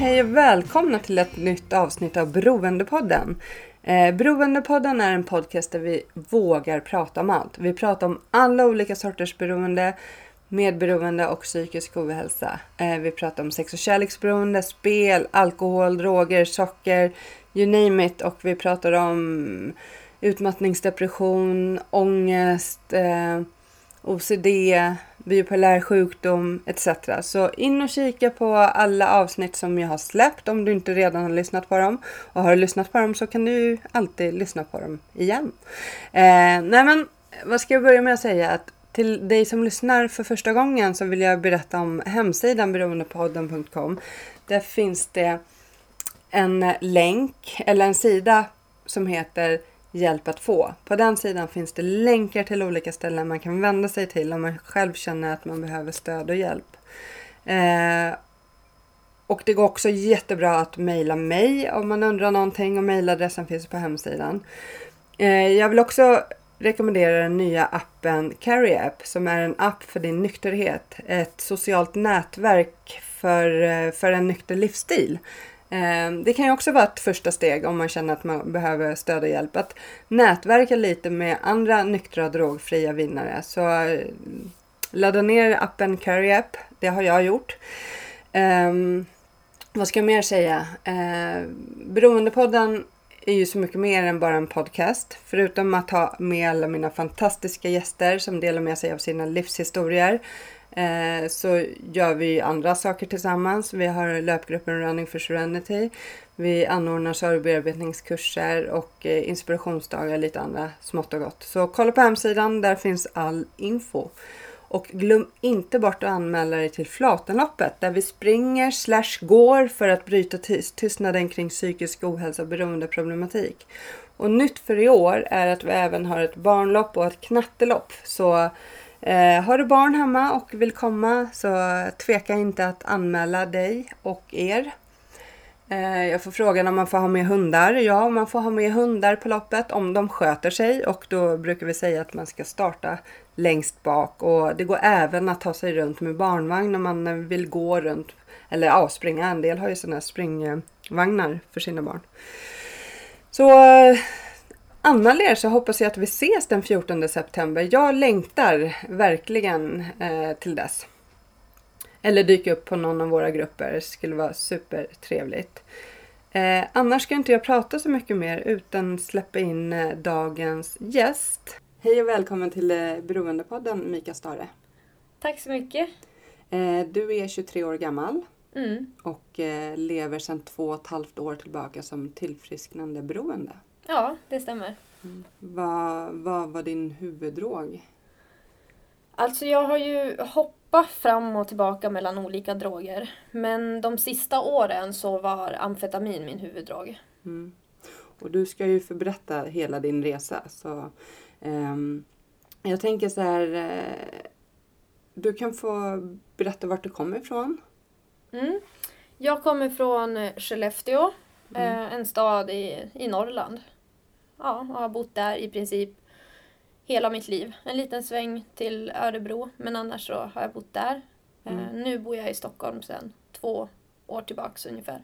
Hej och välkomna till ett nytt avsnitt av Beroendepodden. Eh, Beroendepodden är en podcast där vi vågar prata om allt. Vi pratar om alla olika sorters beroende, medberoende och psykisk ohälsa. Eh, vi pratar om sex och kärleksberoende, spel, alkohol, droger, socker, you name it. Och vi pratar om utmattningsdepression, ångest, eh, OCD, bipolär sjukdom etc. Så in och kika på alla avsnitt som jag har släppt om du inte redan har lyssnat på dem. Och har du lyssnat på dem så kan du alltid lyssna på dem igen. Eh, nej men vad ska jag börja med att säga? Att till dig som lyssnar för första gången så vill jag berätta om hemsidan beroendepodden.com. Där finns det en länk eller en sida som heter Hjälp att få. På den sidan finns det länkar till olika ställen man kan vända sig till om man själv känner att man behöver stöd och hjälp. Eh, och det går också jättebra att mejla mig om man undrar någonting och mejladressen finns på hemsidan. Eh, jag vill också rekommendera den nya appen Carry App som är en app för din nykterhet. Ett socialt nätverk för, eh, för en nykter livsstil. Ehm, det kan ju också vara ett första steg om man känner att man behöver stöd och hjälp. Att nätverka lite med andra nyktra drogfria vinnare. Så eh, ladda ner appen Curry App. Det har jag gjort. Ehm, vad ska jag mer säga? Eh, Beroendepodden är ju så mycket mer än bara en podcast. Förutom att ha med alla mina fantastiska gäster som delar med sig av sina livshistorier. Eh, så gör vi andra saker tillsammans. Vi har löpgruppen Running for Serenity. Vi anordnar sorgbearbetningskurser och eh, inspirationsdagar, lite andra smått och gott. Så kolla på hemsidan, där finns all info. Och glöm inte bort att anmäla dig till Flatenloppet där vi springer slash går för att bryta tystnaden kring psykisk ohälsa och beroendeproblematik. Och nytt för i år är att vi även har ett barnlopp och ett knattelopp. Så eh, har du barn hemma och vill komma så tveka inte att anmäla dig och er. Eh, Jag får frågan om man får ha med hundar. Ja, man får ha med hundar på loppet om de sköter sig och då brukar vi säga att man ska starta längst bak och det går även att ta sig runt med barnvagn om man vill gå runt eller ja, springa. En del har ju sådana här springvagnar för sina barn. Så eh, eh, anmäl er så hoppas jag att vi ses den 14 september. Jag längtar verkligen eh, till dess. Eller dyka upp på någon av våra grupper. Det skulle vara supertrevligt. Eh, annars ska inte jag prata så mycket mer utan släppa in eh, dagens gäst. Hej och välkommen till eh, Beroendepodden Mika Stare. Tack så mycket. Eh, du är 23 år gammal Mm. och eh, lever sedan två och ett halvt år tillbaka som tillfrisknande beroende. Ja, det stämmer. Vad, vad var din huvuddrog? Alltså jag har ju hoppat fram och tillbaka mellan olika droger. Men de sista åren så var amfetamin min huvuddrog. Mm. Och du ska ju få berätta hela din resa. Så, ehm, jag tänker så här. Eh, du kan få berätta vart du kommer ifrån. Mm. Jag kommer från Skellefteå, eh, en stad i, i Norrland. Ja, och har bott där i princip hela mitt liv. En liten sväng till Örebro, men annars så har jag bott där. Eh, nu bor jag i Stockholm sedan två år tillbaks ungefär.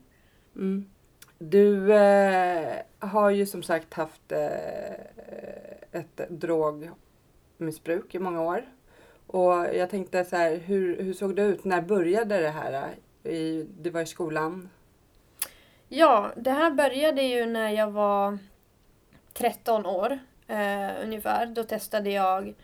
Mm. Du eh, har ju som sagt haft eh, ett drogmissbruk i många år. Och jag tänkte så här, hur, hur såg det ut? När började det här? I, det var i skolan? Ja, det här började ju när jag var 13 år eh, ungefär. Då testade jag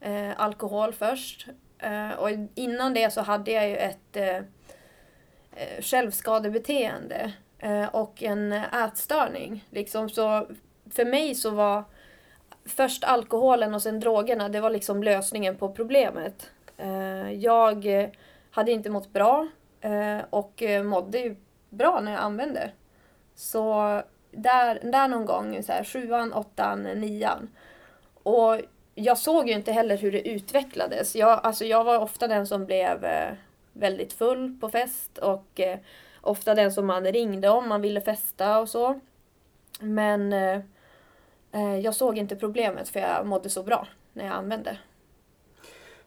eh, alkohol först. Eh, och innan det så hade jag ju ett eh, eh, självskadebeteende eh, och en ätstörning. Liksom. Så för mig så var först alkoholen och sen drogerna, det var liksom lösningen på problemet. Eh, jag hade inte mått bra eh, och eh, mådde ju bra när jag använde. Så där, där någon gång, så här, sjuan, åttan, nian. Och jag såg ju inte heller hur det utvecklades. Jag, alltså jag var ofta den som blev eh, väldigt full på fest och eh, ofta den som man ringde om man ville festa och så. Men eh, eh jag såg inte problemet för jag mådde så bra när jag använde.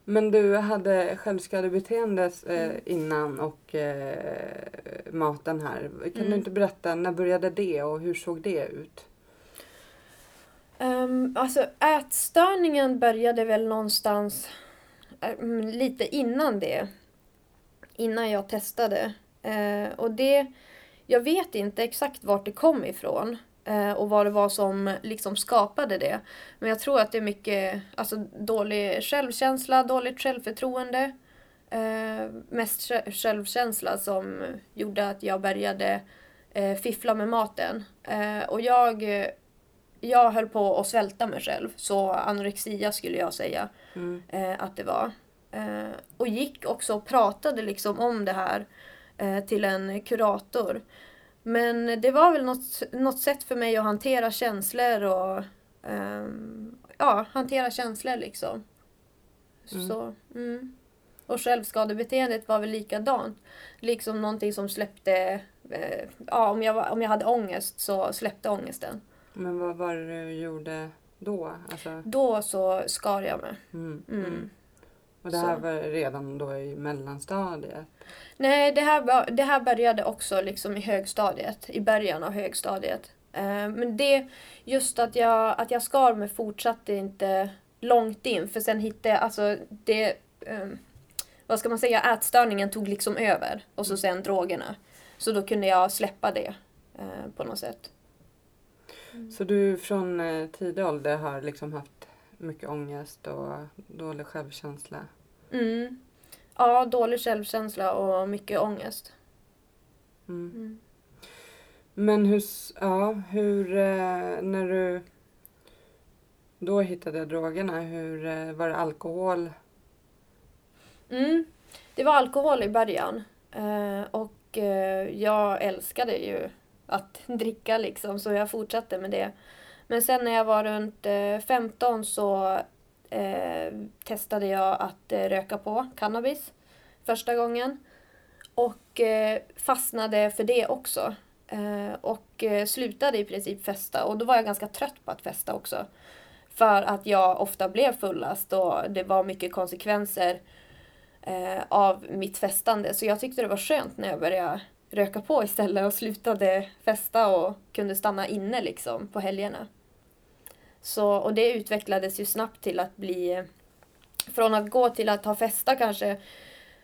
Men du hade självskadebeteende eh, Mm. innan och eh, maten här. Kan Mm. du inte berätta, när började det och hur såg det ut? Um, alltså ätstörningen började väl någonstans mm, lite innan det. Innan jag testade. Eh, och det, jag vet inte exakt vart det kom ifrån. Eh, och vad det var som liksom skapade det. Men jag tror att det är mycket alltså, dålig självkänsla, dåligt självförtroende. Eh, mest sj- självkänsla som gjorde att jag började eh, fiffla med maten. Eh, och jag jag höll på att svälta mig själv. Så anorexia skulle jag säga Mm. eh, att det var. Eh, och gick också och pratade liksom om det här till en kurator. Men det var väl något, något sätt för mig att hantera känslor och ehm, ja, hantera känslor liksom. Mm. Så, mm. Och självskadebeteendet var väl likadant. Liksom någonting som släppte, eh, ja om jag, om jag hade ångest så släppte ångesten. Men vad var det du gjorde då? Alltså, Då så skar jag mig. mm, Mm. mm. Och det här Så. var redan då i mellanstadiet? Nej, det här, det här började också liksom i högstadiet, i början av högstadiet. Eh, men det, just att jag, att jag skar mig fortsatte inte långt in, för sen hittade jag, alltså det, ehm, vad ska man säga, ätstörningen tog liksom över. Och så sen drogerna. Så då kunde jag släppa det eh, på något sätt. Så du från eh, tidig ålder har liksom haft mycket ångest och dålig självkänsla? Mm. Ja, dålig självkänsla och mycket ångest. Mm. Mm. Men hur, ja, hur, eh, när du då hittade drogerna, hur eh, var det alkohol? Mm. Det var alkohol i början. Eh, och jag älskade ju att dricka liksom, så jag fortsatte med det. Men sen när jag var runt eh, 15 så eh, testade jag att eh, röka på cannabis första gången. Och eh, fastnade för det också. Eh, och eh, slutade i princip festa. Och då var jag ganska trött på att festa också. För att jag ofta blev fullast och det var mycket konsekvenser eh, av mitt festande. Så jag tyckte det var skönt när jag började röka på istället och slutade festa och kunde stanna inne liksom på helgerna. Så, och det utvecklades ju snabbt till att bli från att gå till att ha festa kanske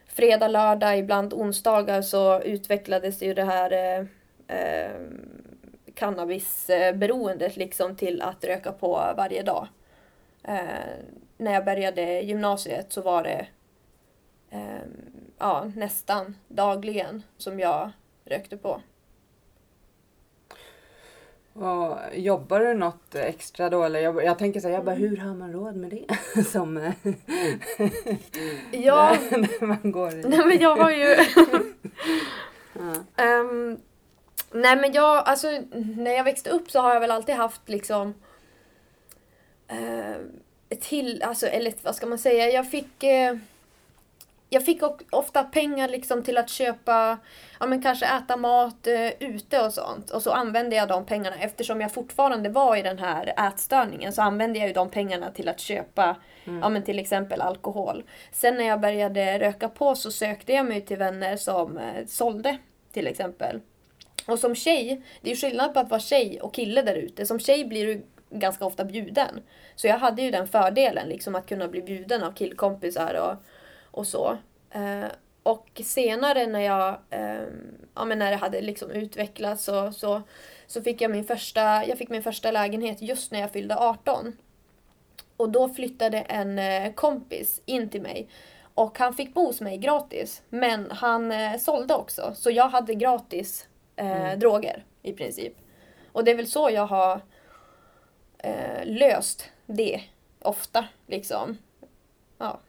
fredag, lördag, ibland onsdagar så utvecklades ju det här eh, eh, cannabisberoendet liksom till att röka på varje dag. Eh, när jag började gymnasiet så var det eh, ja, nästan dagligen som jag rökte på. Och jobbar du något extra då? Eller jag, jag tänker så här, jag bara, Mm. hur har man råd med det? Som eh, Ja, man går i... nej men jag har ju... Ja. Ehm, nej men jag, alltså när jag växte upp så har jag väl alltid haft liksom uh, till, alltså eller vad ska man säga, jag fick eh, jag fick ofta pengar liksom till att köpa, ja men kanske äta mat eh, ute och sånt. Och så använde jag de pengarna, eftersom jag fortfarande var i den här ätstörningen, så använde jag ju de pengarna till att köpa, ja men till exempel alkohol. Sen när jag började röka på så sökte jag mig till vänner som eh, sålde, till exempel. Och som tjej, det är ju skillnad på att vara tjej och kille där ute. Som tjej blir du ganska ofta bjuden. Så jag hade ju den fördelen, liksom att kunna bli bjuden av killkompisar och, och så. Eh, och senare när jag, eh, ja men när det hade liksom utvecklats så, så, så fick jag min första, jag fick min första lägenhet just när jag fyllde 18. Och då flyttade en eh, kompis in till mig. Och han fick bo hos mig gratis. Men han eh, sålde också. Så jag hade gratis eh, droger i princip. Och det är väl så jag har eh, löst det ofta. Liksom. Ja.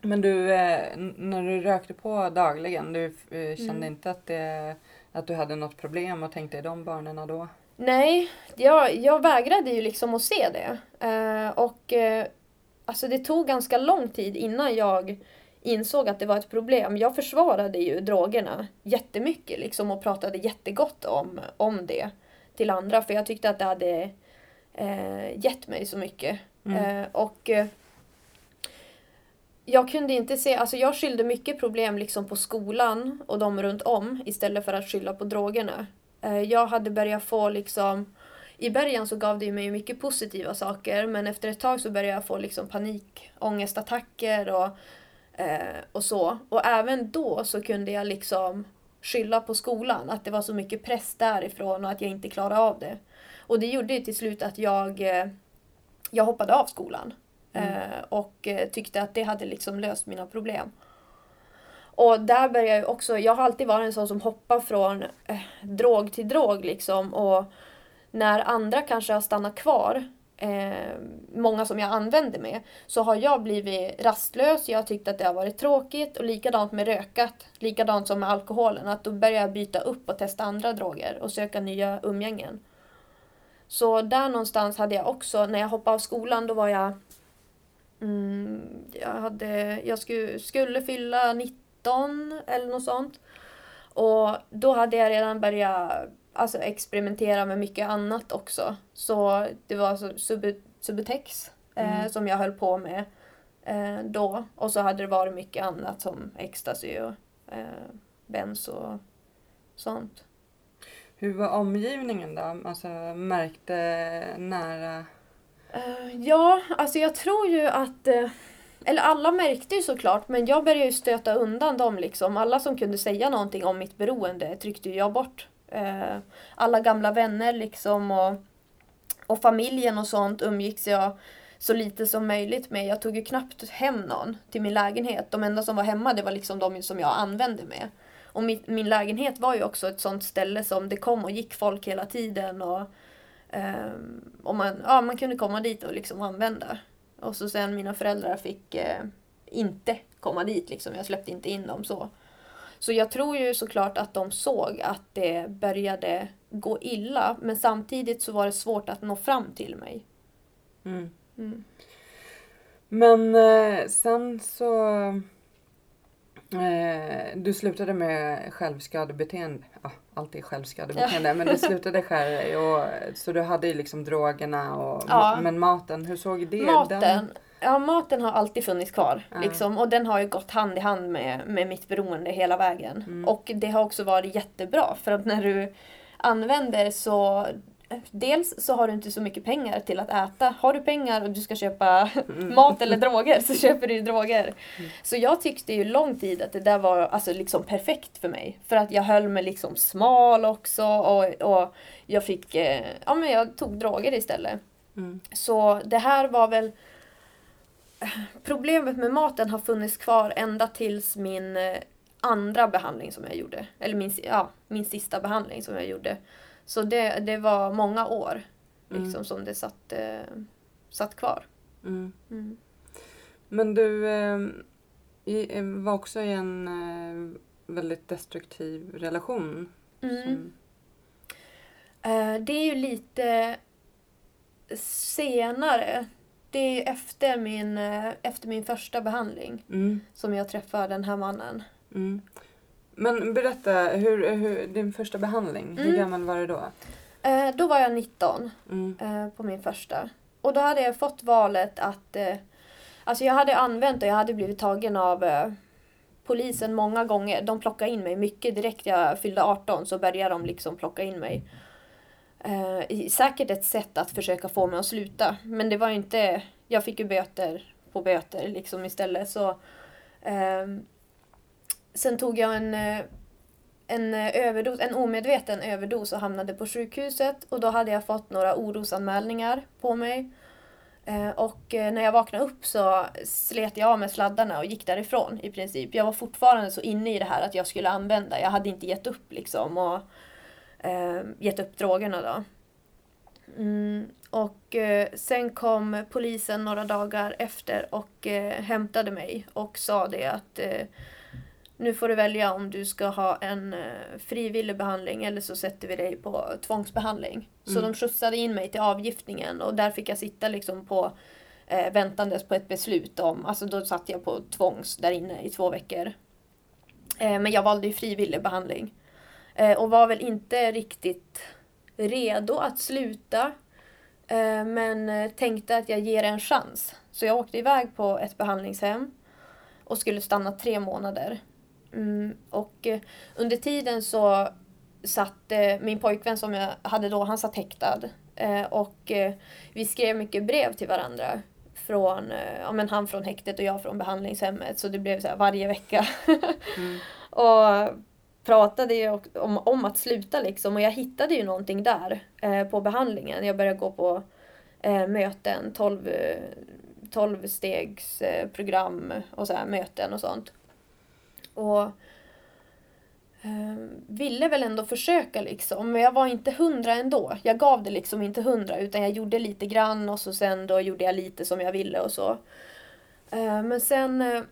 Men du, eh, när du rökte på dagligen, du eh, kände Mm. inte att, det, att du hade något problem och tänkte i de banorna då? Nej, jag, jag vägrade ju liksom att se det. Eh, och eh, alltså det tog ganska lång tid innan jag insåg att det var ett problem. Jag försvarade ju drogerna jättemycket liksom och pratade jättegott om, om det till andra för jag tyckte att det hade eh, gett mig så mycket. Mm. Eh, och jag kunde inte se, alltså jag skyllde mycket problem liksom på skolan och de runt om istället för att skylla på drogerna. Eh, jag hade börjat få liksom i början så gav det mig mycket positiva saker men efter ett tag så började jag få liksom panikångestattacker och, eh, och så. Och även då så kunde jag liksom skylla på skolan, att det var så mycket press därifrån och att jag inte klarade av det. Och det gjorde ju till slut att jag, eh, jag hoppade av skolan. Mm. Eh, och eh, tyckte att det hade liksom löst mina problem. Och där började jag också, jag har alltid varit en sån som hoppar från eh, drog till drog liksom. Och när andra kanske har stannat kvar, eh, många som jag använder med, så har jag blivit rastlös, jag har tyckt att det har varit tråkigt och likadant med rökat, likadant som med alkoholen, att då börjar jag byta upp och testa andra droger och söka nya umgängen. Så där någonstans hade jag också, när jag hoppade av skolan, då var jag Mm, jag, hade, jag skulle, skulle fylla 19 eller något sånt. Och då hade jag redan börjat alltså, experimentera med mycket annat också. Så det var alltså Sub- Subutex eh, Mm. som jag höll på med eh, då. Och så hade det varit mycket annat som ecstasy och eh, bens och sånt. Hur var omgivningen då? Alltså märkte nära... Uh, ja, alltså jag tror ju att... Uh, eller alla märkte ju såklart, men jag började ju stöta undan dem liksom. Alla som kunde säga någonting om mitt beroende tryckte ju jag bort. Uh, alla gamla vänner liksom och, och familjen och sånt umgicks jag så lite som möjligt med. Jag tog ju knappt hem någon till min lägenhet. De enda som var hemma det var liksom de som jag använde med. Och min, min lägenhet var ju också ett sånt ställe som det kom och gick folk hela tiden. Och, och man, ja, man kunde komma dit och liksom använda. Och så sen mina föräldrar fick eh, inte komma dit liksom. Jag släppte inte in dem så. Så jag tror ju såklart att de såg att det började gå illa. Men samtidigt så var det svårt att nå fram till mig. Mm. Mm. Men eh, sen så... Eh, du slutade med självskadebeteende. Ja, alltid självskadebeteende. Men du slutade själv. Och, så du hade ju liksom drogerna och... Ja. Men maten, hur såg det? Maten. Den, Ja, maten har alltid funnits kvar. Ja. Liksom, och den har ju gått hand i hand med, med mitt beroende hela vägen. Mm. Och det har också varit jättebra. För att när du använder så... Dels så har du inte så mycket pengar till att äta. Har du pengar och du ska köpa Mm. mat eller droger så köper du droger. Så jag tyckte ju lång tid att det där var alltså liksom perfekt för mig. För att jag höll mig liksom smal också och, och jag fick... Eh, ja men jag tog droger istället. Mm. Så det här var väl... Problemet med maten har funnits kvar ända tills min eh, andra behandling som jag gjorde. Eller min, ja, min sista behandling som jag gjorde. Så det, det var många år liksom, Mm. som det satt, eh, satt kvar. Mm. Mm. Men du eh, i, eh, var också i en eh, väldigt destruktiv relation. Mm. Som, Eh, det är ju lite senare. Det är efter min, eh, efter min första behandling mm, som jag träffade den här mannen. Men berätta, hur, hur, din första behandling, hur Mm. gammal var du då? Eh, då var jag 19. Mm. eh, på min första. Och då hade jag fått valet att... Eh, alltså jag hade använt och jag hade blivit tagen av eh, polisen många gånger. De plockade in mig mycket direkt jag fyllde 18 så började de liksom plocka in mig. Eh, i- säkert ett sätt att försöka få mig att sluta. Men det var ju inte... Jag fick ju böter på böter liksom istället. Så, ehm, sen tog jag en... Eh, en, eh, överdos, en omedveten överdos och hamnade på sjukhuset och då hade jag fått några orosanmälningar på mig. Eh, och när jag vaknade upp så slet jag av med sladdarna och gick därifrån i princip. Jag var fortfarande så inne i det här att jag skulle använda. Jag hade inte gett upp liksom och eh, gett upp drogerna då. Mm, och eh, sen kom polisen några dagar efter och eh, hämtade mig och sa det att eh, nu får du välja om du ska ha en eh, frivillig behandling eller så sätter vi dig på tvångsbehandling. Så Mm. de skjutsade in mig till avgiftningen och där fick jag sitta liksom på eh, väntandes på ett beslut om, alltså då satt jag på tvångs där inne i två veckor. Eh, men jag valde ju frivillig behandling. Eh, och var väl inte riktigt redo att sluta. Eh, men eh, tänkte att jag ger en chans. Så jag åkte iväg på ett behandlingshem och skulle stanna tre månader. Mm, och eh, under tiden så satt eh, min pojkvän som jag hade då, han satt häktad. Eh, och vi skrev mycket brev till varandra. Från, ja, men han från häktet och jag från behandlingshemmet. Så det blev så varje vecka. Mm. och pratade ju om, om att sluta liksom. Och jag hittade ju någonting där på behandlingen. Jag började gå på möten, 12, eh, 12 stegs eh, program och så här, möten och sånt. Och eh, ville väl ändå försöka liksom, men jag var inte hundra ändå. Jag gav det liksom inte hundra utan jag gjorde lite grann och så sen då gjorde jag lite som jag ville och så. Eh, men sen eh,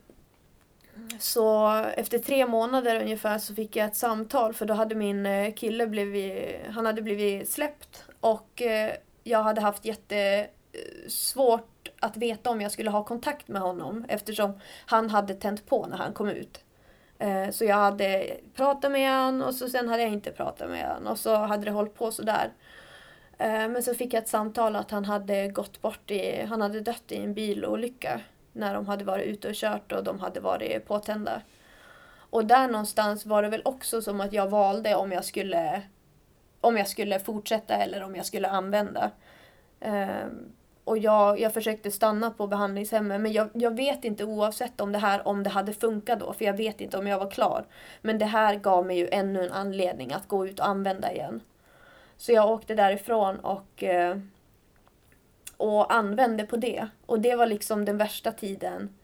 så efter tre månader ungefär så fick jag ett samtal för då hade min eh, kille blivit, han hade blivit släppt och eh, jag hade haft jättesvårt eh, att veta om jag skulle ha kontakt med honom eftersom han hade tänt på när han kom ut. Eh, så jag hade pratat med honom och så sen hade jag inte pratat med honom och så hade det hållit på sådär. Eh, men så fick jag ett samtal att han hade gått bort i, han hade dött i en bilolycka när de hade varit ute och kört och de hade varit påtända. Och där någonstans var det väl också som att jag valde om jag skulle, om jag skulle fortsätta eller om jag skulle använda. Eh, och jag, jag försökte stanna på behandlingshemmet men jag, jag vet inte oavsett om det här om det hade funkat då för jag vet inte om jag var klar. Men det här gav mig ju ännu en anledning att gå ut och använda igen. Så jag åkte därifrån och, eh, och använde på det. Och det var liksom den värsta tiden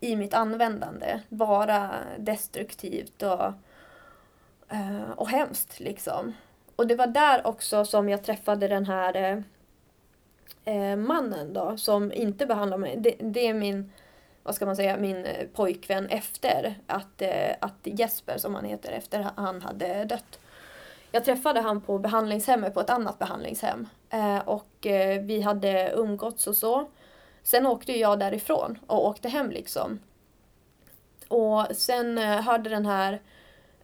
i mitt användande. Bara destruktivt och, eh, och hemskt liksom. Och det var där också som jag träffade den här eh, eh, mannen då som inte behandlar mig. Det, det är min, vad ska man säga, min eh, pojkvän efter att, eh, att Jesper som han heter efter han hade dött. Jag träffade han på behandlingshemmet på ett annat behandlingshem eh, och eh, vi hade umgåtts och så. Sen åkte jag därifrån och åkte hem liksom. Och sen eh, hörde den här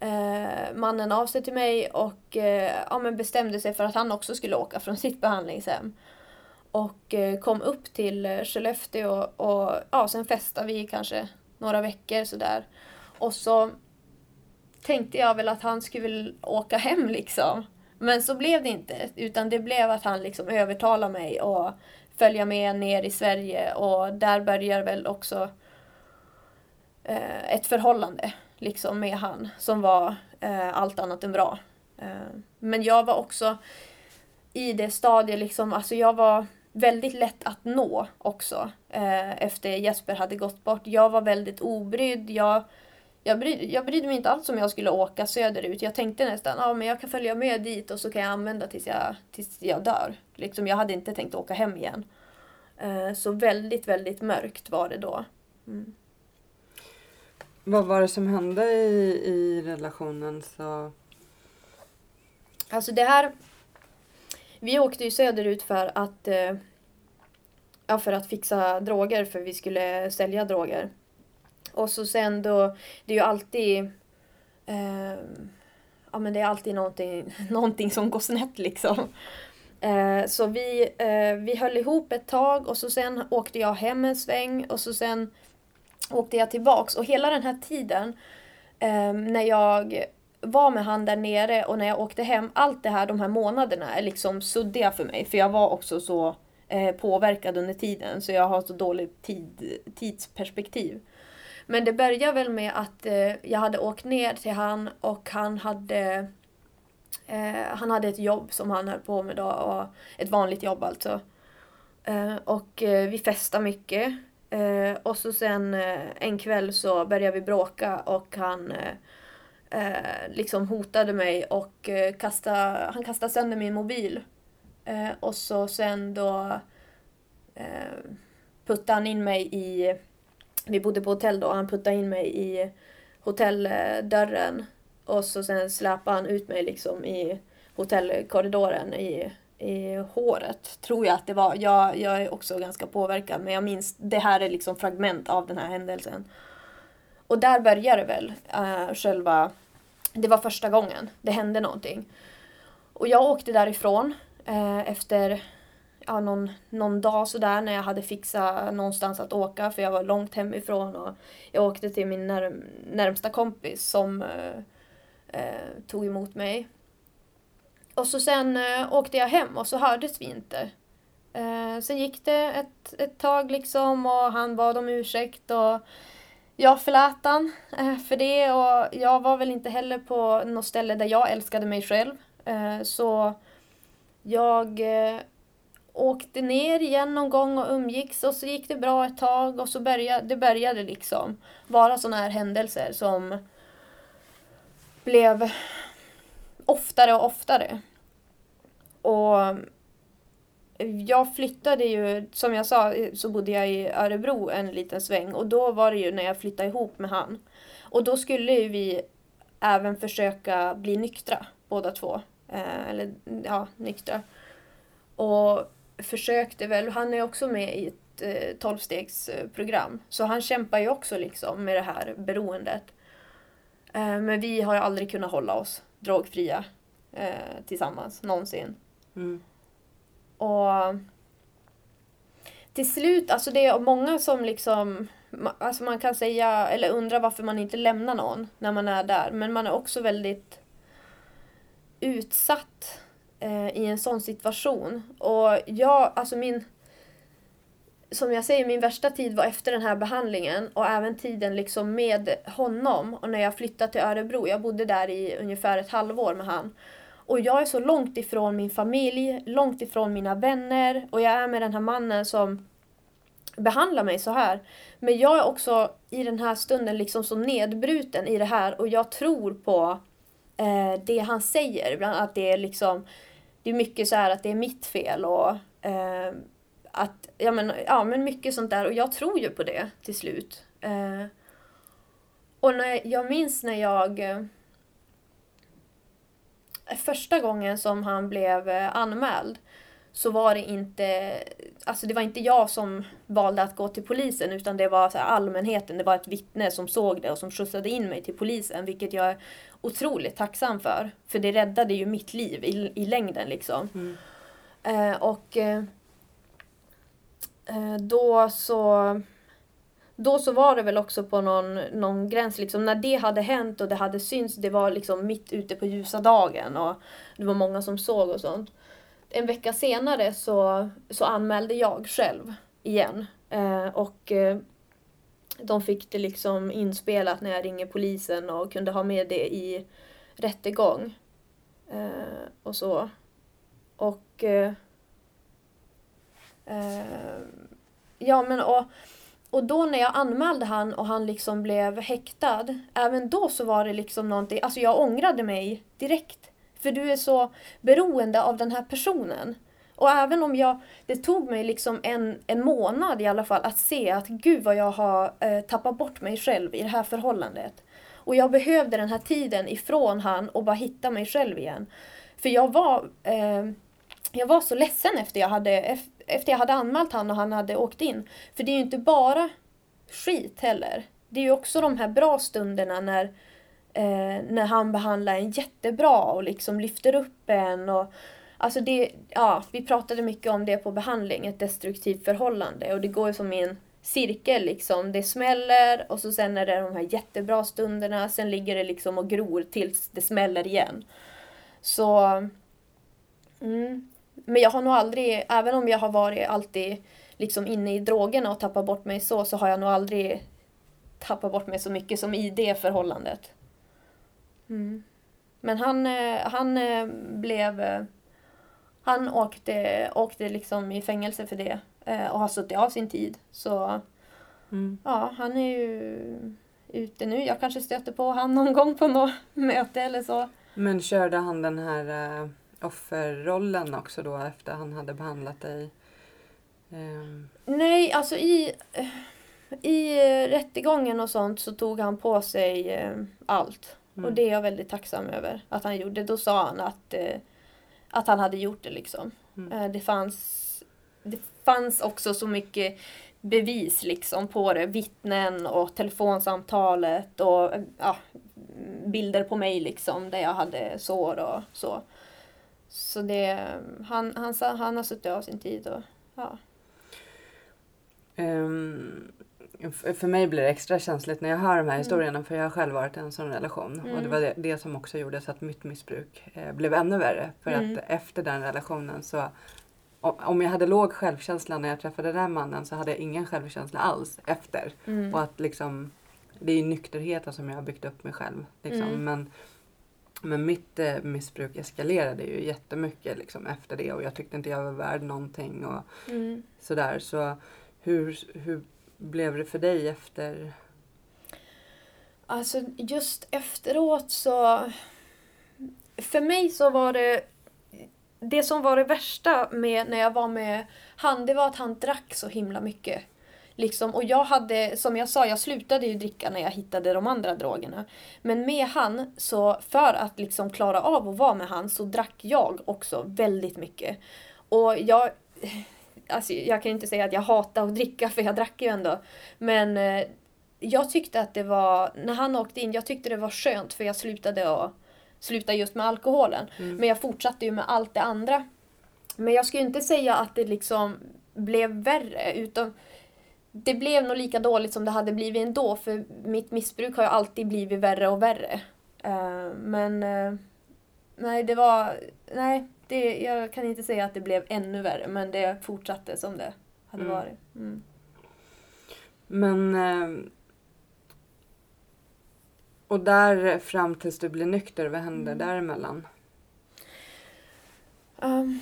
eh, mannen av sig till mig och eh, ja, men bestämde sig för att han också skulle åka från sitt behandlingshem. Och eh, kom upp till eh, Skellefteå och ja, sen festade vi kanske några veckor sådär. Och så tänkte jag väl att han skulle väl åka hem liksom. Men så blev det inte, utan det blev att han liksom övertalade mig och följa med ner i Sverige och där börjar väl också eh, ett förhållande liksom med han som var eh, allt annat än bra. Eh, men jag var också i det stadiet liksom, alltså jag var väldigt lätt att nå också eh, efter Jesper hade gått bort. Jag var väldigt obrydd. Jag, jag, bryd, jag brydde mig inte alls om jag skulle åka söderut. Jag tänkte nästan ja, men jag kan följa med dit och så kan jag använda tills jag, tills jag dör. Liksom, jag hade inte tänkt åka hem igen. Eh, så väldigt, väldigt mörkt var det då. Mm. Vad var det som hände i, i relationen? Så... Alltså det här... Vi åkte ju söderut för att, eh, ja, för att fixa droger, för vi skulle sälja droger. Och så sen då, det är ju alltid... Eh, ja men det är alltid någonting, någonting som går snett liksom. Eh, så vi, eh, vi höll ihop ett tag och så sen åkte jag hem en sväng och så sen åkte jag tillbaks. Och hela den här tiden eh, när jag var med han där nere och när jag åkte hem, allt det här, de här månaderna är liksom suddiga för mig. För jag var också så eh, påverkad under tiden så jag har så dåligt tid, tidsperspektiv. Men det började väl med att eh, jag hade åkt ner till han och han hade eh, han hade ett jobb som han höll på med då, och ett vanligt jobb alltså. Eh, och eh, vi festade mycket. Eh, och så sen eh, en kväll så började vi bråka och han eh, eh, liksom hotade mig och eh, kastade, han kastade sönder min mobil. Eh, och så sen då eh, puttade han in mig i, vi bodde på hotell då, han puttade in mig i hotelldörren och så sen släpade han ut mig liksom i hotellkorridoren i, i håret, tror jag att det var. Jag, jag är också ganska påverkad men jag minns, det här är liksom fragment av den här händelsen. Och där började det väl, eh, själva, det var första gången det hände någonting. Och jag åkte därifrån eh, efter ja, någon, någon dag sådär när jag hade fixat någonstans att åka för jag var långt hemifrån och jag åkte till min närm närmsta kompis som uh, tog emot mig. Och så sen eh, åkte jag hem och så hördes vi inte. Sen gick det ett, ett tag liksom och han bad om ursäkt och jag förlät han för det och jag var väl inte heller på något ställe där jag älskade mig själv. så jag eh, åkte ner igen någon gång och umgicks och så gick det bra ett tag och så började det började liksom vara sådana här händelser som blev oftare och oftare. Och jag flyttade ju, som jag sa, så bodde jag i Örebro en liten sväng och då var det ju när jag flyttade ihop med han. Och då skulle ju vi även försöka bli nyktra, båda två. Eh, eller ja, nyktra. Och försökte väl, han är också med i ett eh, tolvstegsprogram. Så han kämpar ju också liksom med det här beroendet. Eh, men vi har ju aldrig kunnat hålla oss drogfria tillsammans, någonsin. Mm. Och till slut, alltså det är många som liksom Alltså man kan säga, eller undra varför man inte lämnar någon när man är där. Men man är också väldigt utsatt eh, i en sån situation. Och jag, alltså min... Som jag säger, min värsta tid var efter den här behandlingen och även tiden liksom med honom. Och när jag flyttade till Örebro, jag bodde där i ungefär ett halvår med han. Och jag är så långt ifrån min familj, långt ifrån mina vänner och jag är med den här mannen som behandlar mig så här. Men jag är också i den här stunden liksom så nedbruten i det här och jag tror på eh, det han säger. Bland att det är liksom det är mycket så här att det är mitt fel och eh, att, ja men, ja men mycket sånt där och jag tror ju på det till slut. Eh, och när, jag minns när jag eh, första gången som han blev eh, anmäld så var det inte, alltså det var inte jag som valde att gå till polisen utan det var så allmänheten, det var ett vittne som såg det och som skjutsade in mig till polisen vilket jag otroligt tacksam för. För det räddade ju mitt liv i, i längden liksom. Mm. Eh, och eh, eh då så då så var det väl också på någon, någon gräns, liksom, när det hade hänt och det hade synts, det var liksom mitt ute på ljusa dagen och det var många som såg och sånt. En vecka senare så, så anmälde jag själv igen eh, och eh, de fick det liksom inspelat när jag ringer polisen och kunde ha med det i rättegång. Eh, och så. Och eh, eh, ja men och och då när jag anmälde han och han liksom blev häktad, även då så var det liksom någonting, alltså jag ångrade mig direkt. För du är så beroende av den här personen. Och även om jag, det tog mig liksom en, en månad i alla fall att se att gud vad jag har eh, tappat bort mig själv i det här förhållandet. Och jag behövde den här tiden ifrån han och bara hitta mig själv igen. För jag var, eh, jag var så ledsen efter jag hade efter jag hade anmält han och han hade åkt in. För det är ju inte bara skit heller. Det är ju också de här bra stunderna när, eh, när han behandlar en jättebra och liksom lyfter upp en. Och, alltså det, ja, vi pratade mycket om det på behandling, ett destruktivt förhållande. Och det går ju som i en cirkel liksom. Det smäller och så sen är det de här jättebra stunderna. Sen ligger det liksom och gror tills det smäller igen. Så... Mm, men jag har nog aldrig, även om jag har varit alltid liksom inne i drogerna och tappat bort mig så, så har jag nog aldrig tappat bort mig så mycket som i det förhållandet. Mm. Men han, eh, han eh, blev... Eh, Eh, han åkte, åkte liksom i fängelse för det och har suttit av sin tid. Så mm. ja, han är ju ute nu. Jag kanske stöter på han någon gång på något möte eller så. Men körde han den här offerrollen också då efter han hade behandlat dig? Ehm, Nej, alltså i, i rättegången och sånt så tog han på sig eh, allt. Mm. Och det är jag väldigt tacksam över att han gjorde. Då sa han att, eh, att han hade gjort det liksom. Mm. Eh, det, fanns, det fanns också så mycket bevis liksom på det. Vittnen och telefonsamtalet och eh, ja, bilder på mig liksom där jag hade sår och så. Så det, han, han, han har suttit av sin tid och ja. F- för mig blir det extra känsligt när jag hör Mm. de här historierna för jag har själv varit i en sån relation. Och det var det, det som också gjorde så att mitt missbruk eh, blev ännu värre. För Mm. att efter den relationen så om jag hade låg självkänsla när jag träffade den mannen så hade jag ingen självkänsla alls efter. Mm. Och att liksom, det är nykterheten som jag har byggt upp mig själv. Liksom. Mm. Men, men mitt eh, missbruk eskalerade ju jättemycket liksom, efter det och jag tyckte inte jag var värd någonting. Och, Mm. sådär. Så hur, hur blev det för dig efter? Alltså just efteråt så... För mig så var det... Det som var det värsta med när jag var med han, det var att han drack så himla mycket. Liksom, och jag hade, som jag sa, jag slutade ju dricka när jag hittade de andra drogerna. Men med han, så för att liksom klara av att vara med han, så drack jag också väldigt mycket. Och jag... Alltså, jag kan inte säga att jag hatar att dricka, för jag drack ju ändå. Men eh, jag tyckte att det var, när han åkte in, jag tyckte det var skönt för jag slutade att sluta just med alkoholen. Men jag fortsatte ju med allt det andra. Men jag skulle inte säga att det liksom blev värre utan det blev nog lika dåligt som det hade blivit ändå för mitt missbruk har ju alltid blivit värre och värre. Eh, men eh, nej, det var, nej, det, jag kan inte säga att det blev ännu värre men det fortsatte som det hade Mm. varit. Mm. Men eh, och där fram tills du blev nykter, vad hände Mm. däremellan? Um,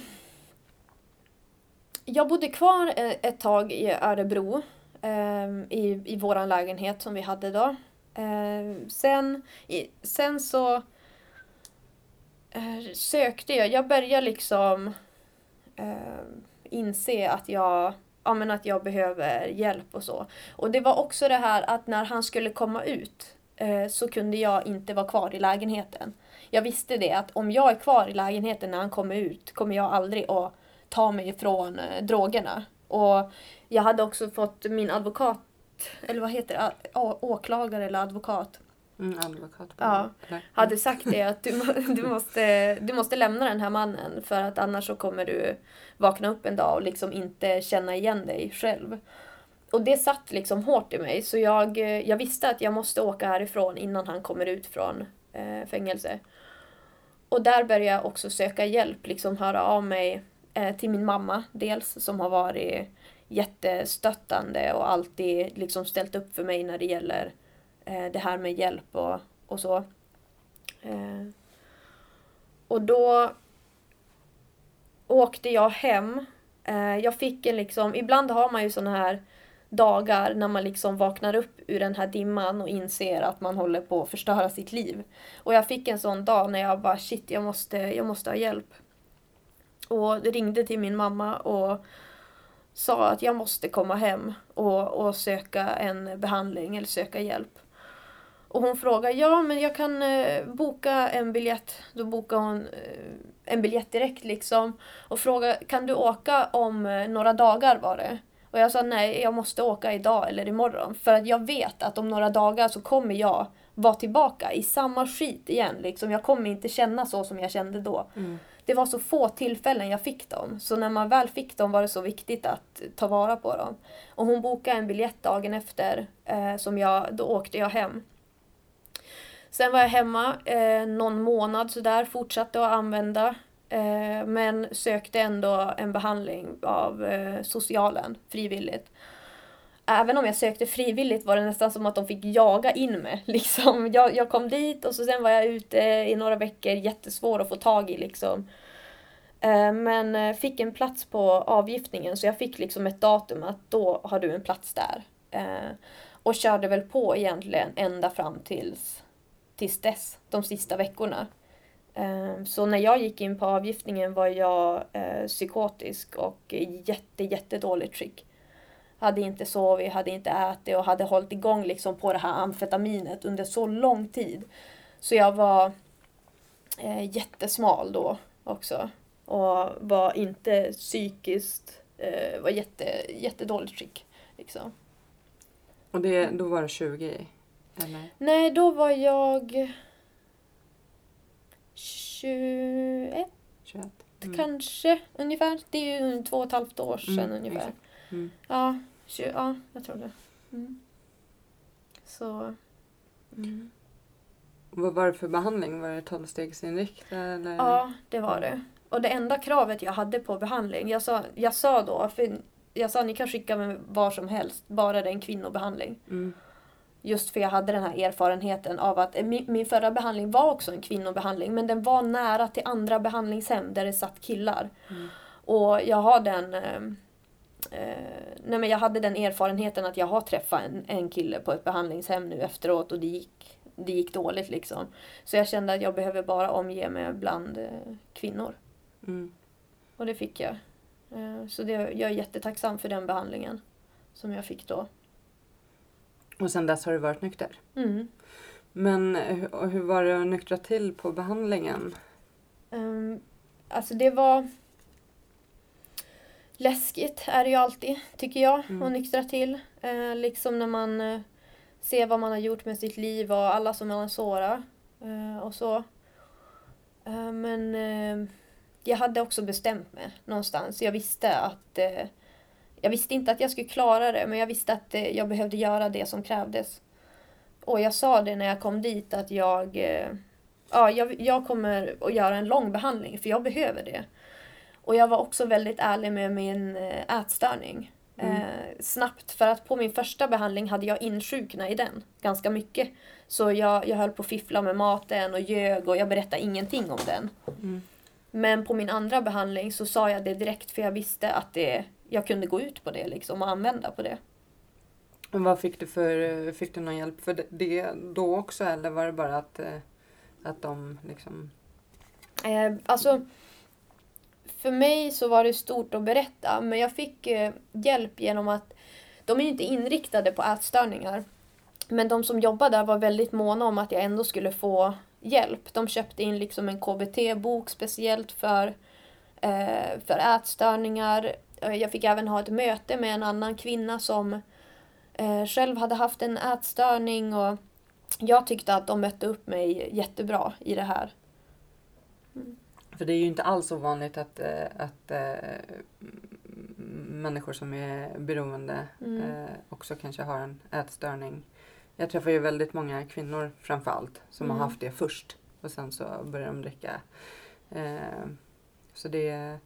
jag bodde kvar eh, ett tag i Örebro. ehm, i, I våran lägenhet som vi hade då. Ehm, sen, i, sen så Eh, sökte jag. Jag började liksom eh, inse att jag, ja, men att jag behöver hjälp och så. Och det var också det här att när han skulle komma ut eh, så kunde jag inte vara kvar i lägenheten. Jag visste det att om jag är kvar i lägenheten när han kommer ut kommer jag aldrig att ta mig ifrån eh, drogerna. Och jag hade också fått min advokat, eller vad heter det, åklagare eller advokat, Mm, advokat? Ja. Hade sagt det att du, du, måste, du måste lämna den här mannen för att annars så kommer du vakna upp en dag och liksom inte känna igen dig själv. Och det satt liksom hårt i mig så jag, eh, jag visste att jag måste åka härifrån innan han kommer ut från eh, fängelse. Och där började jag också söka hjälp, liksom höra av mig eh, till min mamma dels som har varit jättestöttande och alltid liksom ställt upp för mig när det gäller Eh, det här med hjälp och, och så. Eh, och då åkte jag hem. Eh, jag fick en liksom, ibland har man ju sådana här dagar när man liksom vaknar upp ur den här dimman och inser att man håller på att förstöra sitt liv. Och jag fick en sån dag när jag bara shit, jag måste, jag måste ha hjälp. Och ringde till min mamma och sa att jag måste komma hem och, och söka en behandling eller söka hjälp. Och hon frågade, ja men jag kan eh, boka en biljett. Då bokade hon eh, en biljett direkt liksom. Och frågade, kan du åka om eh, några dagar var det? Och jag sa nej, jag måste åka idag eller imorgon. För att jag vet att om några dagar så kommer jag vara tillbaka i samma skit igen. Liksom. Jag kommer inte känna så som jag kände då. Mm. Det var så få tillfällen jag fick dem. Så när man väl fick dem var det så viktigt att ta vara på dem. Och hon bokade en biljett dagen efter. Eh, som jag, då åkte jag hem. Sen var jag hemma eh, någon månad sådär, fortsatte att använda. Eh, men sökte ändå en behandling av eh, socialen frivilligt. Även om jag sökte frivilligt var det nästan som att de fick jaga in mig. Liksom. Jag, jag kom dit och så sen var jag ute i några veckor, jättesvår att få tag i. Liksom. Eh, men eh, fick en plats på avgiftningen så jag fick liksom ett datum att då har du en plats där. Eh, och körde väl på egentligen ända fram tills, tills dess, de sista veckorna. Ehm, så när jag gick in på avgiftningen var jag eh, psykotisk och i jätte, jättedåligt skick. Hade inte sovit, hade inte ätit och hade hållit igång liksom på det här amfetaminet under så lång tid. Så jag var eh, jättesmal då också. Och var inte psykiskt, eh, var jätte, jättedåligt skick. Liksom. Och det, då var du 20? Eller? Nej, då var jag 21 21? Mm. kanske ungefär. Det är ju två och ett halvt år sedan Mm, ungefär. Mm. Ja, 20, ja, jag tror det. Mm. Så, Mm. Vad var det för behandling? Var det tolvstegsinriktad? Eller? ja, det var det. Och det enda kravet jag hade på behandling, jag sa, jag sa då, för jag sa ni kan skicka mig var som helst, bara det är en kvinnobehandling. Mm. Just för jag hade den här erfarenheten av att min, min förra behandling var också en kvinnobehandling men den var nära till andra behandlingshem där det satt killar. Mm. Och jag har den eh, eh, nej men jag hade den erfarenheten att jag har träffat en, en kille på ett behandlingshem nu efteråt och det gick, det gick dåligt liksom. Så jag kände att jag behöver bara omge mig bland eh, kvinnor. Mm. Och det fick jag. Eh, så det, jag är jättetacksam för den behandlingen som jag fick då. Och sen dess har du varit nykter? Mm. Men hur, och hur var det att nyktra till på behandlingen? Um, alltså det var läskigt är det ju alltid, tycker jag, Mm. att nyktra till. Eh, liksom när man eh, ser vad man har gjort med sitt liv och alla som man har sårat eh, och så. Eh, men eh, jag hade också bestämt mig någonstans. Jag visste att eh, jag visste inte att jag skulle klara det, men jag visste att eh, jag behövde göra det som krävdes. Och jag sa det när jag kom dit att jag eh, ja, jag, jag kommer att göra en lång behandling för jag behöver det. Och jag var också väldigt ärlig med min eh, ätstörning. Mm. Eh, snabbt, för att på min första behandling hade jag insjuknat i den ganska mycket. Så jag, jag höll på att fiffla med maten och ljög och jag berättade ingenting om den. Mm. Men på min andra behandling så sa jag det direkt för jag visste att det, jag kunde gå ut på det liksom och använda på det. Men vad fick du för, fick du någon hjälp för det, då också eller var det bara att, eh, att de liksom... Eh, alltså, för mig så var det stort att berätta, men jag fick eh, hjälp genom att de är ju inte inriktade på ätstörningar. Men de som jobbade där var väldigt måna om att jag ändå skulle få hjälp. De köpte in liksom en KBT-bok speciellt för, eh, för ätstörningar. Eh, Jag fick även ha ett möte med en annan kvinna som eh, själv hade haft en ätstörning och jag tyckte att de mötte upp mig jättebra i det här. För det är ju inte alls ovanligt att, eh, att människor som är beroende Mm. också kanske har en ätstörning. Jag träffar ju väldigt många kvinnor framför allt som Mm. har haft det först och sen så börjar de dricka. Så det,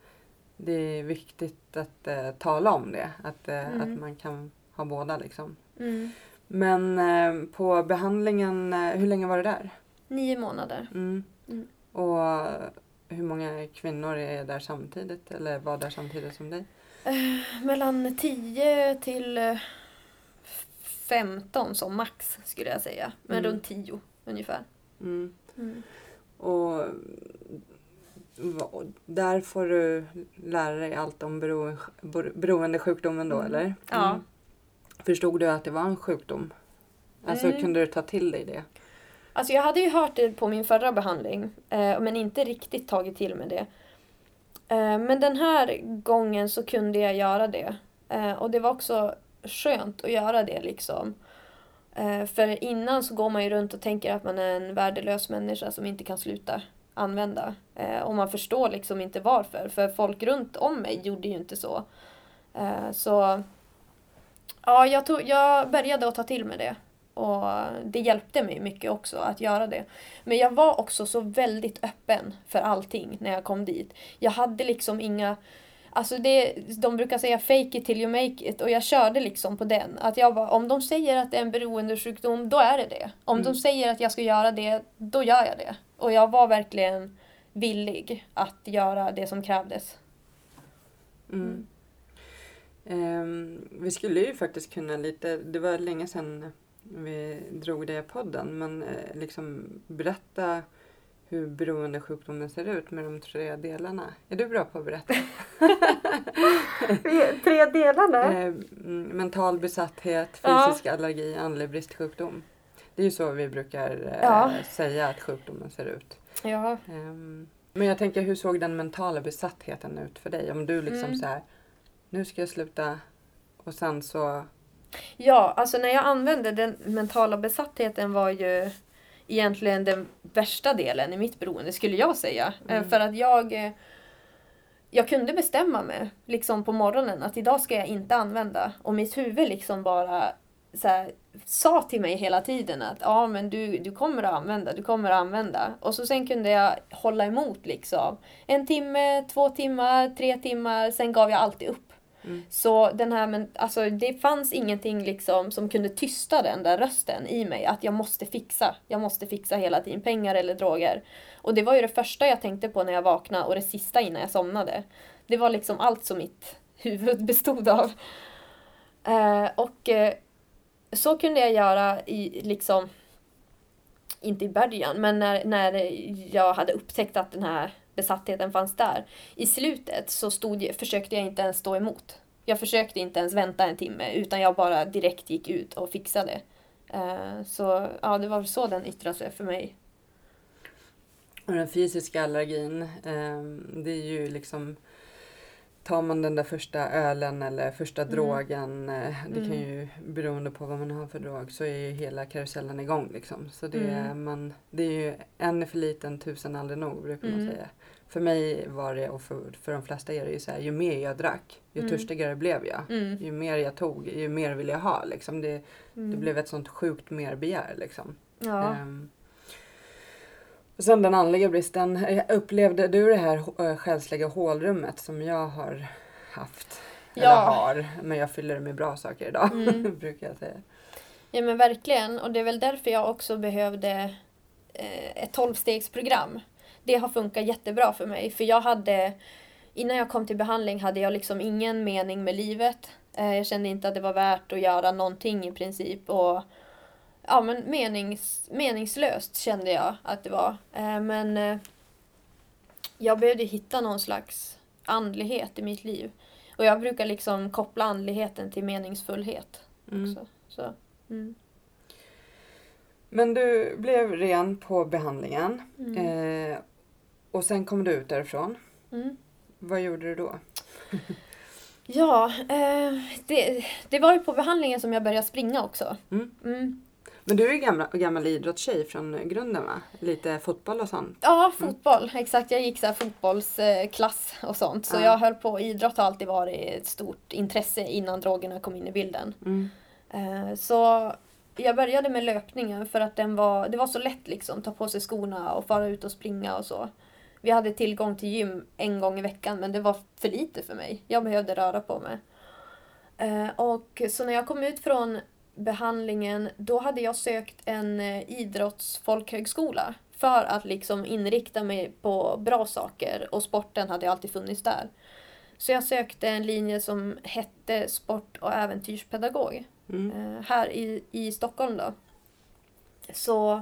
det är viktigt att eh, tala om det, att, eh, Mm. att man kan ha båda liksom. Mm. Men eh, på behandlingen, eh, hur länge var det där? Nio månader. Mm. Mm. Och hur många kvinnor är där samtidigt eller var där samtidigt som dig? Mellan 10 till eh, 15 som max skulle jag säga. Men Mm. runt 10 ungefär. Mm. Mm. Och där får du lära dig allt om bero, bero- beroendesjukdomen då Mm. eller? Ja. Förstod du att det var en sjukdom? Alltså Mm. kunde du ta till dig det? Alltså jag hade ju hört det på min förra behandling. Eh, men inte riktigt tagit till mig det. Eh, men den här gången så kunde jag göra det. Eh, och det var också skönt att göra det liksom. För innan så går man ju runt och tänker att man är en värdelös människa som inte kan sluta använda. Eh, och man förstår liksom inte varför. För folk runt om mig gjorde ju inte så. Eh, så ja, jag, tog, jag började att ta till mig det. Och det hjälpte mig mycket också att göra det. Men jag var också så väldigt öppen för allting när jag kom dit. Jag hade liksom inga... Alltså det, de brukar säga fake it till you make it och jag körde liksom på den. Att jag bara, om de säger att det är en beroendesjukdom, då är det det. Om Mm. de säger att jag ska göra det, då gör jag det. Och jag var verkligen villig att göra det som krävdes. Mm. Ehm, vi skulle ju faktiskt kunna lite, det var länge sedan vi drog det i podden, men eh, liksom berätta hur beroendesjukdomen ser ut med de tre delarna. Är du bra på att berätta? Tre delarna? Eh, mm, mental besatthet, Ja. fysisk allergi, andlig bristsjukdom. Det är ju så vi brukar eh, Ja. säga att sjukdomen ser ut. Ja. Ehm, men jag tänker, hur såg den mentala besattheten ut för dig? Om du liksom Mm. så här, nu ska jag sluta och sen så... Ja, alltså när jag använde den mentala besattheten var ju egentligen den värsta delen i mitt beroende skulle jag säga. Eh, Mm. För att jag eh, jag kunde bestämma mig liksom på morgonen att idag ska jag inte använda. Och mitt huvud liksom bara så här, sa till mig hela tiden att ja men du, du kommer att använda, du kommer att använda. Och så sen kunde jag hålla emot liksom. En timme, två timmar, tre timmar, sen gav jag alltid upp. Mm. Så den här, men alltså det fanns ingenting liksom som kunde tysta den där rösten i mig. Att jag måste fixa. Jag måste fixa hela tiden. Pengar eller droger. Och det var ju det första jag tänkte på när jag vaknade och det sista innan jag somnade. Det var liksom allt som mitt huvud bestod av. Eh, och eh, så kunde jag göra i liksom inte i början, men när, när jag hade upptäckt att den här besattheten fanns där. I slutet så stod, försökte jag inte ens stå emot. Jag försökte inte ens vänta en timme utan jag bara direkt gick ut och fixade. Eh, så ja, det var så den yttrade sig för mig. Och den fysiska allergin, ehm, det är ju liksom Tar man den där första ölen eller första Mm. drogen, eh, det kan Mm. ju beroende på vad man har för drog, så är ju hela karusellen igång liksom. Så det, är, Mm. man, det är ju en är för liten, tusen aldrig nog brukar man Mm. säga. För mig var det, och för, för de flesta är det ju så här, ju mer jag drack, ju Mm. törstigare blev jag. Mm. Ju mer jag tog, ju mer ville jag ha. Liksom. Det, Mm. det blev ett sånt sjukt merbegär. Liksom. Ja. Ehm, och sen den andliga bristen. Eh, Upplevde du det här äh, själsliga hålrummet som jag har haft? Eller Ja. har, men jag fyller det med bra saker idag. Mm. brukar jag säga. Ja men verkligen. Och det är väl därför jag också behövde eh, ett tolvstegsprogram. Det har funkat jättebra för mig. För jag hade, innan jag kom till behandling hade jag liksom ingen mening med livet. Eh, jag kände inte att det var värt att göra någonting i princip. Och ja men menings, meningslöst kände jag att det var. Eh, men eh, jag behövde hitta någon slags andlighet i mitt liv. Och jag brukar liksom koppla andligheten till meningsfullhet. Mm. också. Så, mm. Men du blev ren på behandlingen. Mm. Eh, och sen kom du ut därifrån. Mm. Vad gjorde du då? Ja, eh, det, det var ju på behandlingen som jag började springa också. Mm. Mm. Men du är ju gammal, gammal idrottstjej från grunden va? Lite fotboll och sånt. Ja, fotboll. Exakt, jag gick så fotbollsklass och sånt. Så Ja. jag höll på, idrott har alltid varit ett stort intresse innan drogerna kom in i bilden. Mm. Eh, så jag började med löpningen för att den var, det var så lätt liksom, ta på sig skorna och fara ut och springa och så. Vi hade tillgång till gym en gång i veckan men det var för lite för mig. Jag behövde röra på mig. Eh, och så när jag kom ut från behandlingen då hade jag sökt en eh, idrottsfolkhögskola för att liksom inrikta mig på bra saker och sporten hade alltid funnits där. Så jag sökte en linje som hette sport och äventyrspedagog Mm. eh, här i, i Stockholm då. Så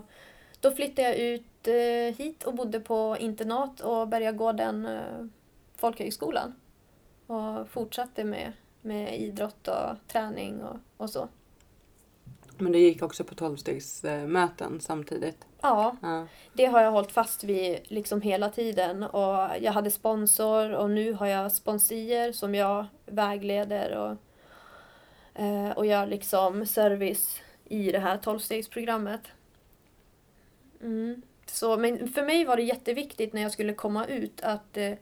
då flyttade jag ut eh, hit och bodde på internat och började gå den eh, folkhögskolan. Och fortsatte med, med idrott och träning och, och så. Men du gick också på tolvstegsmöten samtidigt. Ja, Ja. det har jag hållit fast vid liksom hela tiden. Och jag hade sponsor och nu har jag sponsier som jag vägleder och, eh, och gör liksom service i det här tolvstegsprogrammet. Mm. Så, men för mig var det jätteviktigt när jag skulle komma ut att eh,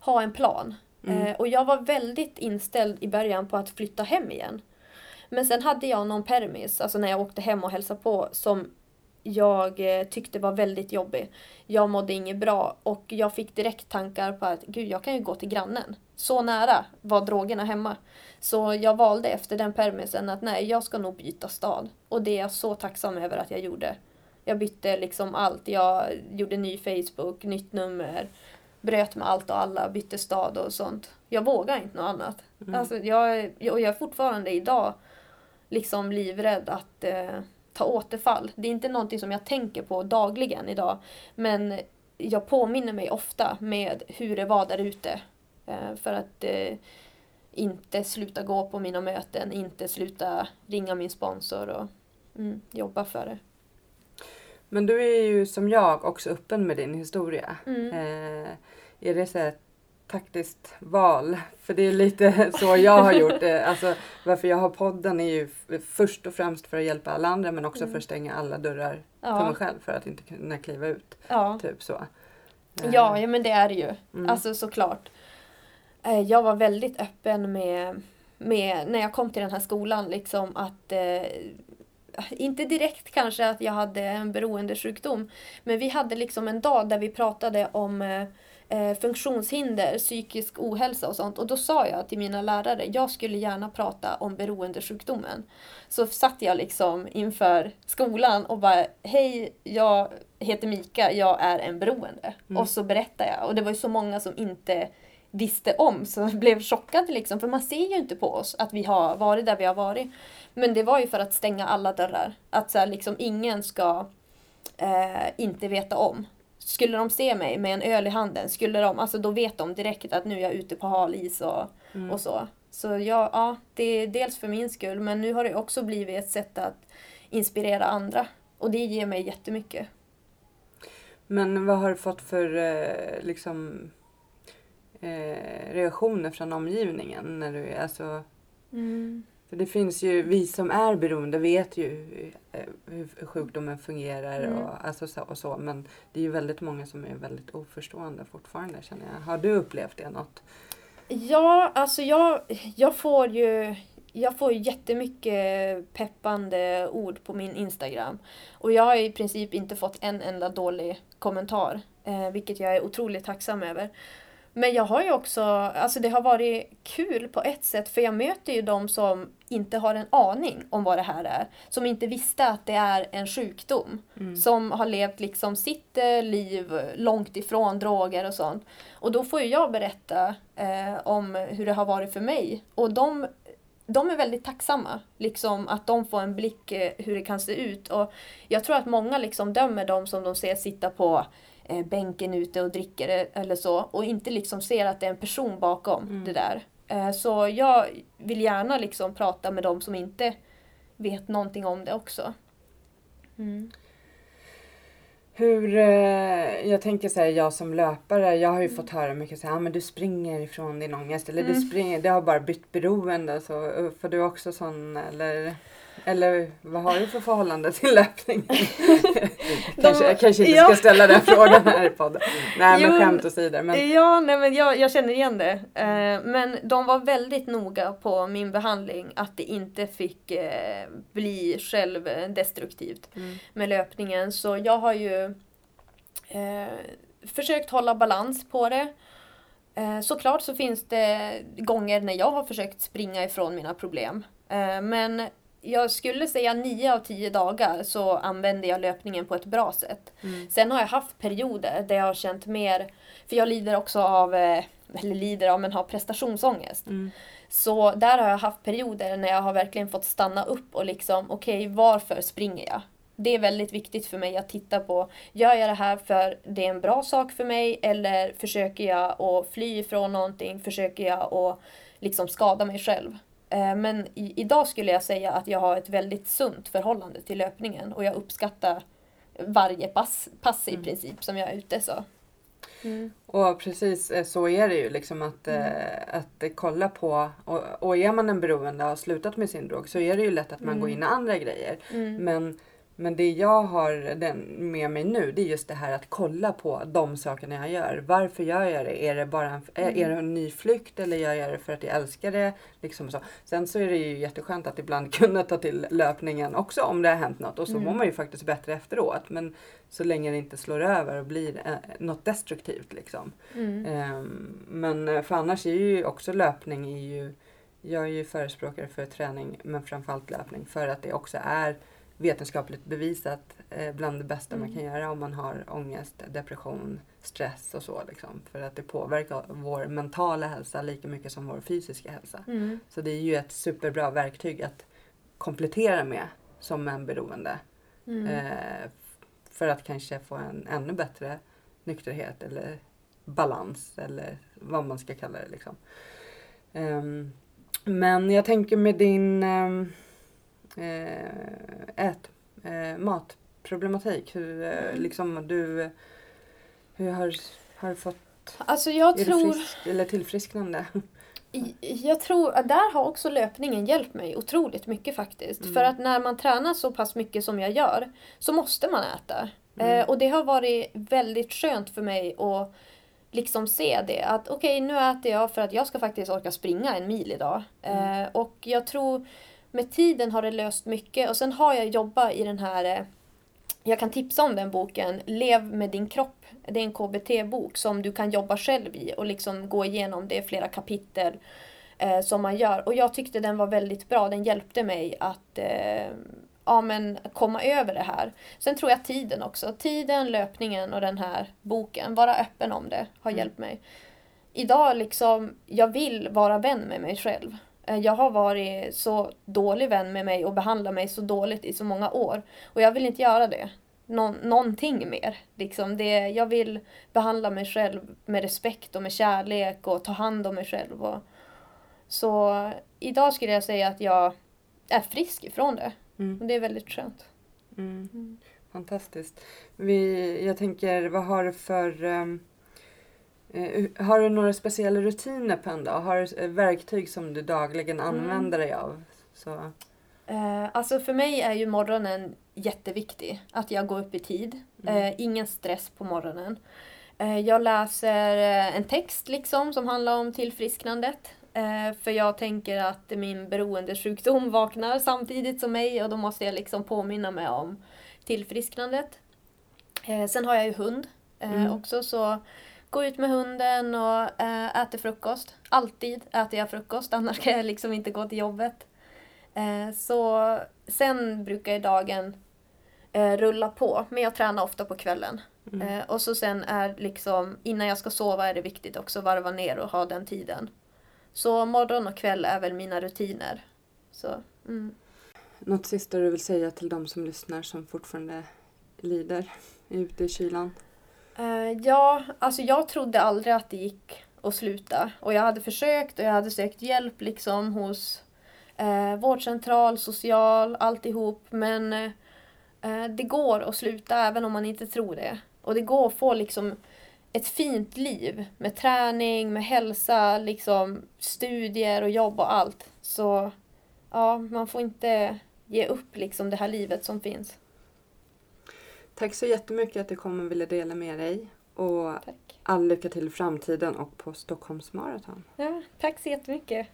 ha en plan. Mm. Eh, och jag var väldigt inställd i början på att flytta hem igen. Men sen hade jag någon permis, alltså när jag åkte hem och hälsade på, som jag eh, tyckte var väldigt jobbig. Jag mådde inget bra och jag fick direkt tankar på att gud, jag kan ju gå till grannen. Så nära var drogerna hemma. Så jag valde efter den permisen att nej, jag ska nog byta stad. Och det är jag så tacksam över att jag gjorde. Jag bytte liksom allt. Jag gjorde ny Facebook, nytt nummer, bröt med allt och alla, bytte stad och sånt. Jag vågar inte något annat. Mm. Alltså, jag, och jag är fortfarande idag liksom livrädd att, eh, ta återfall. Det är inte någonting som jag tänker på dagligen idag. Men jag påminner mig ofta med hur det var där ute. Eh, för att eh, inte sluta gå på mina möten, inte sluta ringa min sponsor och mm, jobba för det. Men du är ju som jag också öppen med din historia. Mm. Eh, är det så här taktiskt val? För det är lite så jag har gjort. Alltså, varför jag har podden är ju först och främst för att hjälpa alla andra men också för att stänga alla dörrar för Mm. Ja. mig själv för att inte kunna kliva ut. Ja. Typ så. Eh, Ja, ja men det är det ju. Mm. Alltså såklart. Eh, Jag var väldigt öppen med, med, när jag kom till den här skolan, liksom att eh, inte direkt kanske att jag hade en beroendesjukdom, men vi hade liksom en dag där vi pratade om eh, eh, funktionshinder, psykisk ohälsa och sånt. Och då sa jag till mina lärare, jag skulle gärna prata om beroendesjukdomen. Så satt jag liksom inför skolan och bara, hej, jag heter Mika, jag är en beroende. Mm. Och så berättade jag. Och det var ju så många som inte visste om, så blev chockad liksom. För man ser ju inte på oss att vi har varit där vi har varit. Men det var ju för att stänga alla dörrar. Att så här, liksom ingen ska eh, inte veta om. Skulle de se mig med en öl i handen, skulle de, alltså då vet de direkt att nu är jag ute på hal is och, Mm. och så. Så ja, ja, det är dels för min skull, men nu har det också blivit ett sätt att inspirera andra. Och det ger mig jättemycket. Men vad har du fått för eh, liksom, eh, reaktioner från omgivningen? När du, alltså, för det finns ju, vi som är beroende vet ju eh, hur sjukdomen fungerar Mm. och, alltså, så, och så. Men det är ju väldigt många som är väldigt oförstående fortfarande känner jag. Har du upplevt det något? Ja, alltså jag, jag får ju jag får jättemycket peppande ord på min Instagram. Och jag har i princip inte fått en enda dålig kommentar. Eh, vilket jag är otroligt tacksam över. Men jag har ju också, alltså det har varit kul på ett sätt för jag möter ju de som inte har en aning om vad det här är. Som inte visste att det är en sjukdom. Som har levt liksom sitt eh, liv långt ifrån droger och sånt. Och då får ju jag berätta eh, om hur det har varit för mig. Och de, de är väldigt tacksamma. Liksom att de får en blick eh, hur det kan se ut. Och jag tror att många liksom dömer dem som de ser sitta på bänken ute och dricker eh, eller så. Och inte liksom ser att det är en person bakom det där. Eh, så jag vill gärna liksom prata med dem som inte vet någonting om det också. Mm. Hur, eh, jag tänker så här, jag som löpare, jag har ju fått höra mycket så här, ah, men du springer ifrån din ångest eller du Mm. springer, det har bara bytt beroende. Så, eh, får du också sån eller, eller vad har du för förhållande till löpning? kanske, jag kanske inte ja. ska ställa den frågan här i podden. Nej men Jo, skämt åsido. Men, Ja, nej, men jag, jag känner igen det. Eh, men de var väldigt noga på min behandling att det inte fick eh, bli självdestruktivt Mm. med löpningen. Så jag har ju eh, försökt hålla balans på det. Såklart så finns det gånger när jag har försökt springa ifrån mina problem. Men jag skulle säga nio av tio dagar så använder jag löpningen på ett bra sätt. Mm. Sen har jag haft perioder där jag har känt mer, för jag lider också av, eh, eller lider av, men har prestationsångest. Mm. Så där har jag haft perioder när jag har verkligen fått stanna upp och liksom, okej, varför springer jag? Det är väldigt viktigt för mig att titta på, gör jag det här för det är en bra sak för mig eller försöker jag att fly ifrån någonting, försöker jag att liksom skada mig själv? Eh, Men i, idag skulle jag säga att jag har ett väldigt sunt förhållande till löpningen och jag uppskattar varje pass, pass i princip som jag är ute så. Mm. Och precis eh, så är det ju liksom att, eh, att eh, kolla på och, och är man en beroende och har slutat med sin drog så är det ju lätt att man går in i andra grejer. Mm. Men, men det jag har med mig nu det är just det här att kolla på de sakerna jag gör. Varför gör jag det? Är det bara en, är, är det en ny flykt eller gör jag det för att jag älskar det? Liksom så. Sen så är det ju jätteskönt att ibland kunna ta till löpningen också om det har hänt något och så mår man ju faktiskt bättre efteråt. Men så länge det inte slår över och blir eh, något destruktivt liksom. Mm. Ehm, men eh, för annars är ju också löpning är ju jag är ju förespråkare för träning men framförallt löpning för att det också är vetenskapligt bevisat eh, bland det bästa man Mm. kan göra om man har ångest, depression, stress och så. Liksom. För att det påverkar vår mentala hälsa lika mycket som vår fysiska hälsa. Mm. Så det är ju ett superbra verktyg att komplettera med som en beroende. Mm. Eh, för att kanske få en ännu bättre nykterhet eller balans eller vad man ska kalla det. Liksom. Ehm, men jag tänker med din ehm, eh, ät, eh, matproblematik. Hur, eh, Mm. liksom, du, hur har, har fått Alltså jag är tror... frisk, eller tillfrisknande? Jag tror att där har också löpningen hjälpt mig otroligt mycket faktiskt. Mm. För att när man tränar så pass mycket som jag gör så måste man äta. Mm. Eh, och det har varit väldigt skönt för mig att liksom se det. Att okej, nu äter jag för att jag ska faktiskt orka springa en mil idag. Mm. Eh, och jag tror med tiden har det löst mycket. Och sen har jag jobbat i den här eh, jag kan tipsa om den boken, Lev med din kropp. Det är en KBT-bok som du kan jobba själv i och liksom gå igenom det flera kapitel eh, som man gör. Och jag tyckte den var väldigt bra. Den hjälpte mig att eh, ja, men komma över det här. Sen tror jag tiden också. Tiden, löpningen och den här boken. Vara öppen om det har Mm. hjälpt mig. Idag liksom, jag vill vara vän med mig själv. Eh, Jag har varit så dålig vän med mig och behandlat mig så dåligt i så många år. Och jag vill inte göra det. Nå- någonting mer. Liksom det, jag vill behandla mig själv med respekt och med kärlek och ta hand om mig själv. Och, så idag skulle jag säga att jag är frisk ifrån det. Mm. Och det är väldigt skönt. Mm. Mm. Fantastiskt. Vi, jag tänker, vad har du för... eh, har du några speciella rutiner på en dag? Har du eh, verktyg som du dagligen Mm. använder dig av? Så, Eh, alltså för mig är ju morgonen jätteviktig. Att jag går upp i tid. Mm. Eh, ingen stress på morgonen. Eh, jag läser eh, en text liksom som handlar om tillfrisknandet. Eh, för jag tänker att min beroendesjukdom vaknar samtidigt som mig och då måste jag liksom påminna mig om tillfrisknandet. Eh, sen har jag ju hund eh, Mm. också så gå ut med hunden och eh, äter frukost. Alltid äter jag frukost annars kan jag liksom inte gå till jobbet. Eh, så sen brukar dagen eh, rulla på, men jag tränar ofta på kvällen. mm. Eh, och så sen är liksom, innan jag ska sova är det viktigt också att varva ner och ha den tiden. Så morgon och kväll är väl mina rutiner. Så, mm. Något sista du vill säga till de som lyssnar som fortfarande lider ute i kylan? Uh, ja, alltså jag trodde aldrig att det gick att sluta. Och jag hade försökt och jag hade sökt hjälp liksom hos eh, vårdcentral, social, alltihop. Men eh, det går att sluta även om man inte tror det. Och det går att få liksom ett fint liv med träning, med hälsa, liksom studier och jobb och allt. Så ja, man får inte ge upp liksom det här livet som finns. Tack så jättemycket att du kom och ville dela med dig. Och Tack. all lycka till i framtiden och på Stockholms maraton. Ja, tack så jättemycket.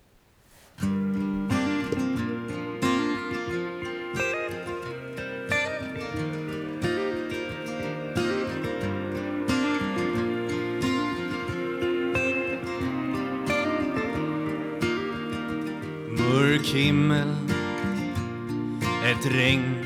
Mörk himmel Ett regn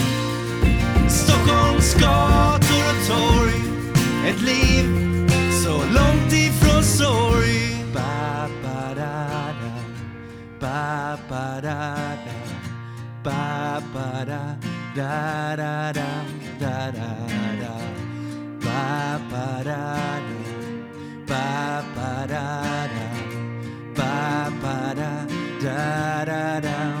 Stockholms gator och torg Ett liv så långt ifrån sorg ba, ba, da, da. Ba, ba, da, da. Ba, ba, da, da, da, da, da, da, da. Ba, ba, da, da. Ba, ba, da, da. Ba, ba, da, da, da, da,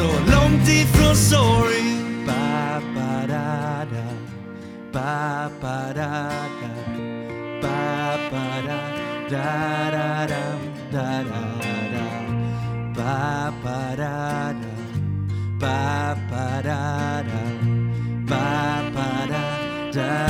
så långt ifrån sorg. Ba, ba, da, da. Ba, ba, da, da. Ba, ba, da, da, da, da, da, da, da. Ba, ba, da, da. Ba, ba, da, da. Ba, ba, da, da.